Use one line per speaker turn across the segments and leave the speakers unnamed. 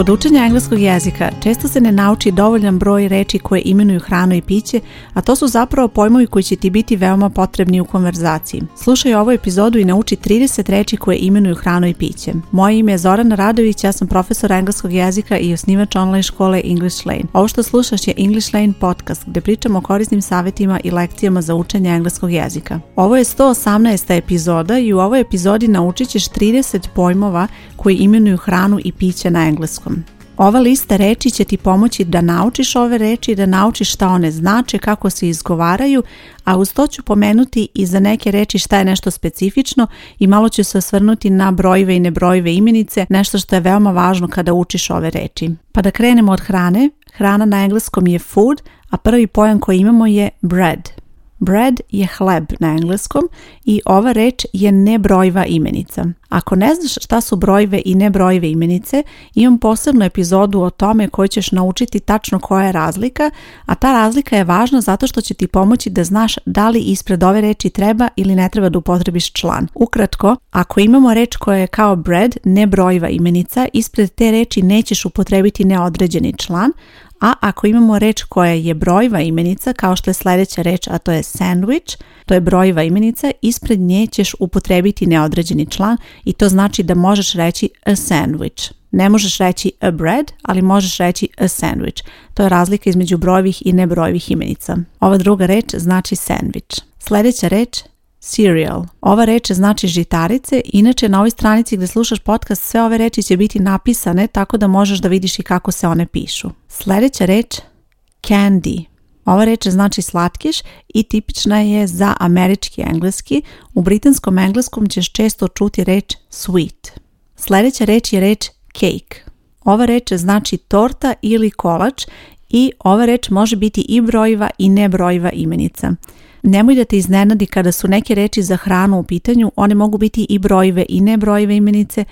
Kod učenja engleskog jezika često se ne nauči dovoljan broj reči koje imenuju hranu i piće, a to su zapravo pojmovi koji će ti biti veoma potrebni u konverzaciji. Slušaj ovu epizodu i nauči 30 reči koje imenuju hranu i piće. Moje ime je Zorana Radović, ja sam profesor engleskog jezika i osnivač online škole English Lane. Ovo što slušaš je English Lane podcast gdje pričamo o korisnim savjetima i lekcijama za učenje engleskog jezika. Ovo je 118. epizoda i u ovoj epizodi naučit ćeš 30 pojmova koji imenuju hranu i piće na engleskom. Ova lista reči će ti pomoći da naučiš ove reči, da naučiš šta one znače, kako se izgovaraju, a uz to ću pomenuti i za neke reči šta je nešto specifično i malo ću se osvrnuti na brojeve i nebrojive imenice, nešto što je veoma važno kada učiš ove reći. Pa da krenemo od hrane, hrana na engleskom je food, a prvi pojam koji imamo je bread – Bread je hleb na engleskom i ova reč je nebrojiva imenica. Ako ne znaš šta su brojeve i nebrojive imenice, imam posebnu epizodu o tome koju ćeš naučiti tačno koja je razlika, a ta razlika je važna zato što će ti pomoći da znaš da li ispred ove reči treba ili ne treba da upotrebiš član. Ukratko, ako imamo reč koja je kao bread, nebrojiva imenica, ispred te reči nećeš upotrebiti neodređeni član, a ako imamo reč koja je brojva imenica, kao što je sljedeća reč, a to je sandwich, to je brojiva imenica, ispred nje ćeš upotrebiti neodređeni član i to znači da možeš reći a sandwich. Ne možeš reći a bread, ali možeš reći a sandwich. To je razlika između brojivih i nebrojevih imenica. Ova druga reč znači sandwich. Sljedeća reč cereal. Ova reč znači žitarice, inače na ovoj stranici gdje slušaš podcast sve ove reči će biti napisane tako da možeš da vidiš i kako se one pišu. Sljedeća reč candy. Ova reč znači slatkiš i tipična je za američki engleski. U britanskom engleskom ćeš često čuti reč sweet. Sljedeća reč je reč cake. Ova reč znači torta ili kolač i ova reč može biti i brojiva i nebrojiva imenica. Nemoj da te iznenadi kada su neke reči za hranu u pitanju, one mogu biti i brojive i nebrojive imenice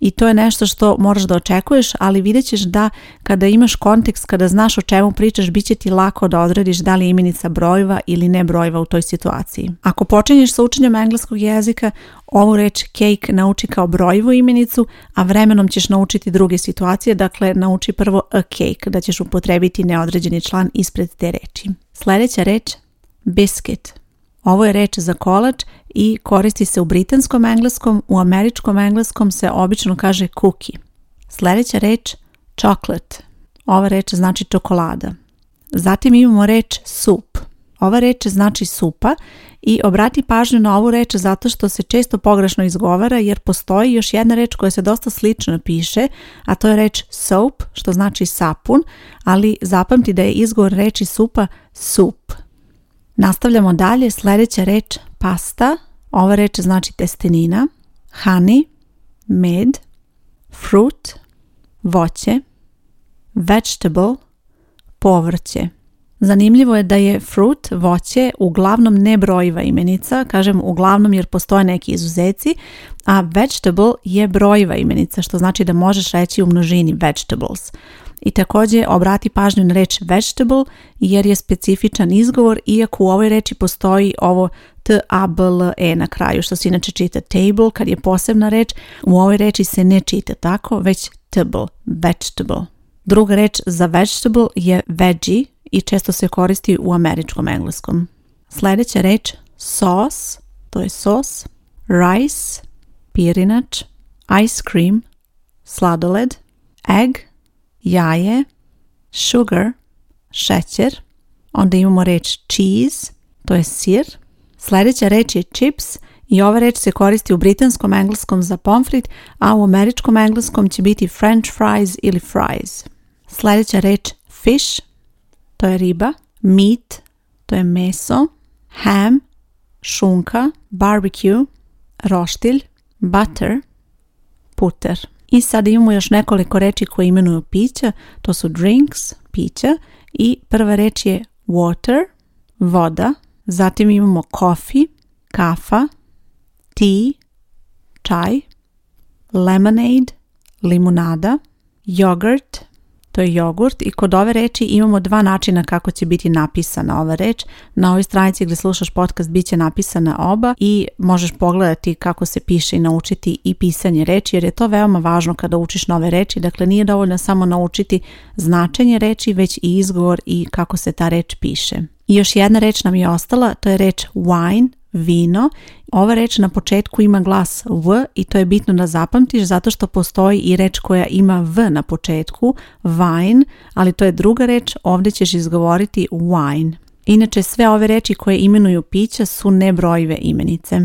i to je nešto što moraš da očekuješ, ali vidjet ćeš da kada imaš kontekst, kada znaš o čemu pričaš, bit će ti lako da odrediš da li je imenica brojeva ili ne brojeva u toj situaciji. Ako počinješ sa učenjem engleskog jezika, ovu reč cake nauči kao brojivu imenicu, a vremenom ćeš naučiti druge situacije, dakle nauči prvo a cake, da ćeš upotrebiti neodređeni član ispred te reči. Sljedeća reč Biscuit. Ovo je reč za kolač i koristi se u britanskom engleskom, u američkom engleskom se obično kaže cookie. Sljedeća reč chocolate. Ova reč znači čokolada. Zatim imamo reč soup. Ova reč znači supa i obrati pažnju na ovu reč zato što se često pogrešno izgovara jer postoji još jedna reč koja se dosta slično piše, a to je reč soap što znači sapun, ali zapamti da je izgovor reči supa sup. Nastavljamo dalje, sljedeća reč pasta, ova reč znači testenina, honey, med, fruit, voće, vegetable, povrće. Zanimljivo je da je fruit, voće, uglavnom ne brojiva imenica, kažem uglavnom jer postoje neki izuzeci, a vegetable je brojiva imenica, što znači da možeš reći u množini vegetables. I također obrati pažnju na reč vegetable jer je specifičan izgovor iako u ovoj reči postoji ovo t a b l e na kraju što se inače čita table kad je posebna reč u ovoj reči se ne čita tako već table, vegetable. Druga reč za vegetable je veggie i često se koristi u američkom engleskom. Sljedeća reč sauce, to je sos, rice, pirinač, ice cream, sladoled, egg jaje, sugar, šećer, onda imamo reč cheese, to je sir. Sljedeća reč je chips i ova reč se koristi u britanskom engleskom za pomfrit, a u američkom engleskom će biti french fries ili fries. Sljedeća reč fish, to je riba, meat, to je meso, ham, šunka, barbecue, roštilj, butter, puter. I sad imamo još nekoliko reči koje imenuju pića. To su drinks, pića i prva reč je water, voda. Zatim imamo coffee, kafa, tea, čaj, lemonade, limunada, yogurt. To je jogurt i kod ove reči imamo dva načina kako će biti napisana ova reč. Na ovoj stranici gdje slušaš podcast bit će napisana oba i možeš pogledati kako se piše i naučiti i pisanje reči jer je to veoma važno kada učiš nove reči. Dakle nije dovoljno samo naučiti značenje reči već i izgovor i kako se ta reč piše. I još jedna reč nam je ostala, to je reč wine vino. Ova reč na početku ima glas v i to je bitno da zapamtiš zato što postoji i reč koja ima v na početku, wine, ali to je druga reč, ovdje ćeš izgovoriti wine. Inače sve ove reči koje imenuju pića su nebrojive imenice.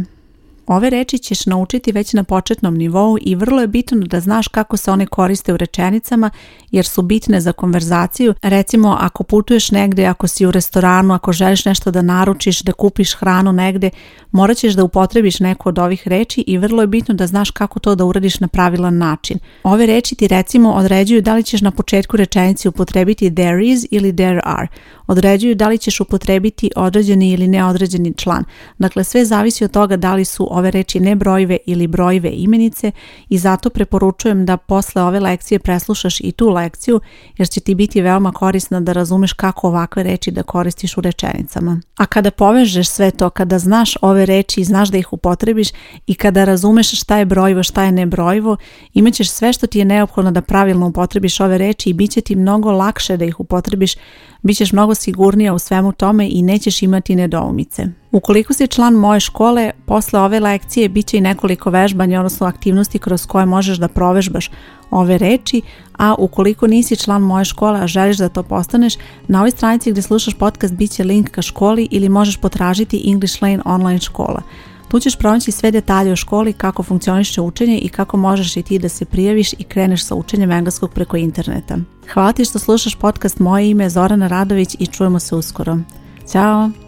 Ove reči ćeš naučiti već na početnom nivou i vrlo je bitno da znaš kako se one koriste u rečenicama jer su bitne za konverzaciju. Recimo ako putuješ negdje, ako si u restoranu, ako želiš nešto da naručiš, da kupiš hranu negdje, morat ćeš da upotrebiš neku od ovih reči i vrlo je bitno da znaš kako to da uradiš na pravilan način. Ove reči ti recimo određuju da li ćeš na početku rečenice upotrebiti there is ili there are. Određuju da li ćeš upotrebiti određeni ili neodređeni član. Dakle, sve zavisi od toga da li su ove reči ne ili brojive imenice i zato preporučujem da posle ove lekcije preslušaš i tu lekciju jer će ti biti veoma korisna da razumeš kako ovakve reči da koristiš u rečenicama. A kada povežeš sve to, kada znaš ove reči i znaš da ih upotrebiš i kada razumeš šta je brojivo, šta je nebrojivo, imaćeš sve što ti je neophodno da pravilno upotrebiš ove reči i bit će ti mnogo lakše da ih upotrebiš Bićeš mnogo sigurnija u svemu tome i nećeš imati nedoumice. Ukoliko si član moje škole, posle ove lekcije bit će i nekoliko vežbanja, odnosno aktivnosti kroz koje možeš da provežbaš ove reči, a ukoliko nisi član moje škole, a želiš da to postaneš, na ovoj stranici gdje slušaš podcast bit će link ka školi ili možeš potražiti English Lane online škola. Tu pronaći sve detalje o školi, kako funkcioniše učenje i kako možeš i ti da se prijaviš i kreneš sa učenjem engleskog preko interneta. Hvala ti što slušaš podcast Moje ime je Zorana Radović i čujemo se uskoro. Ćao!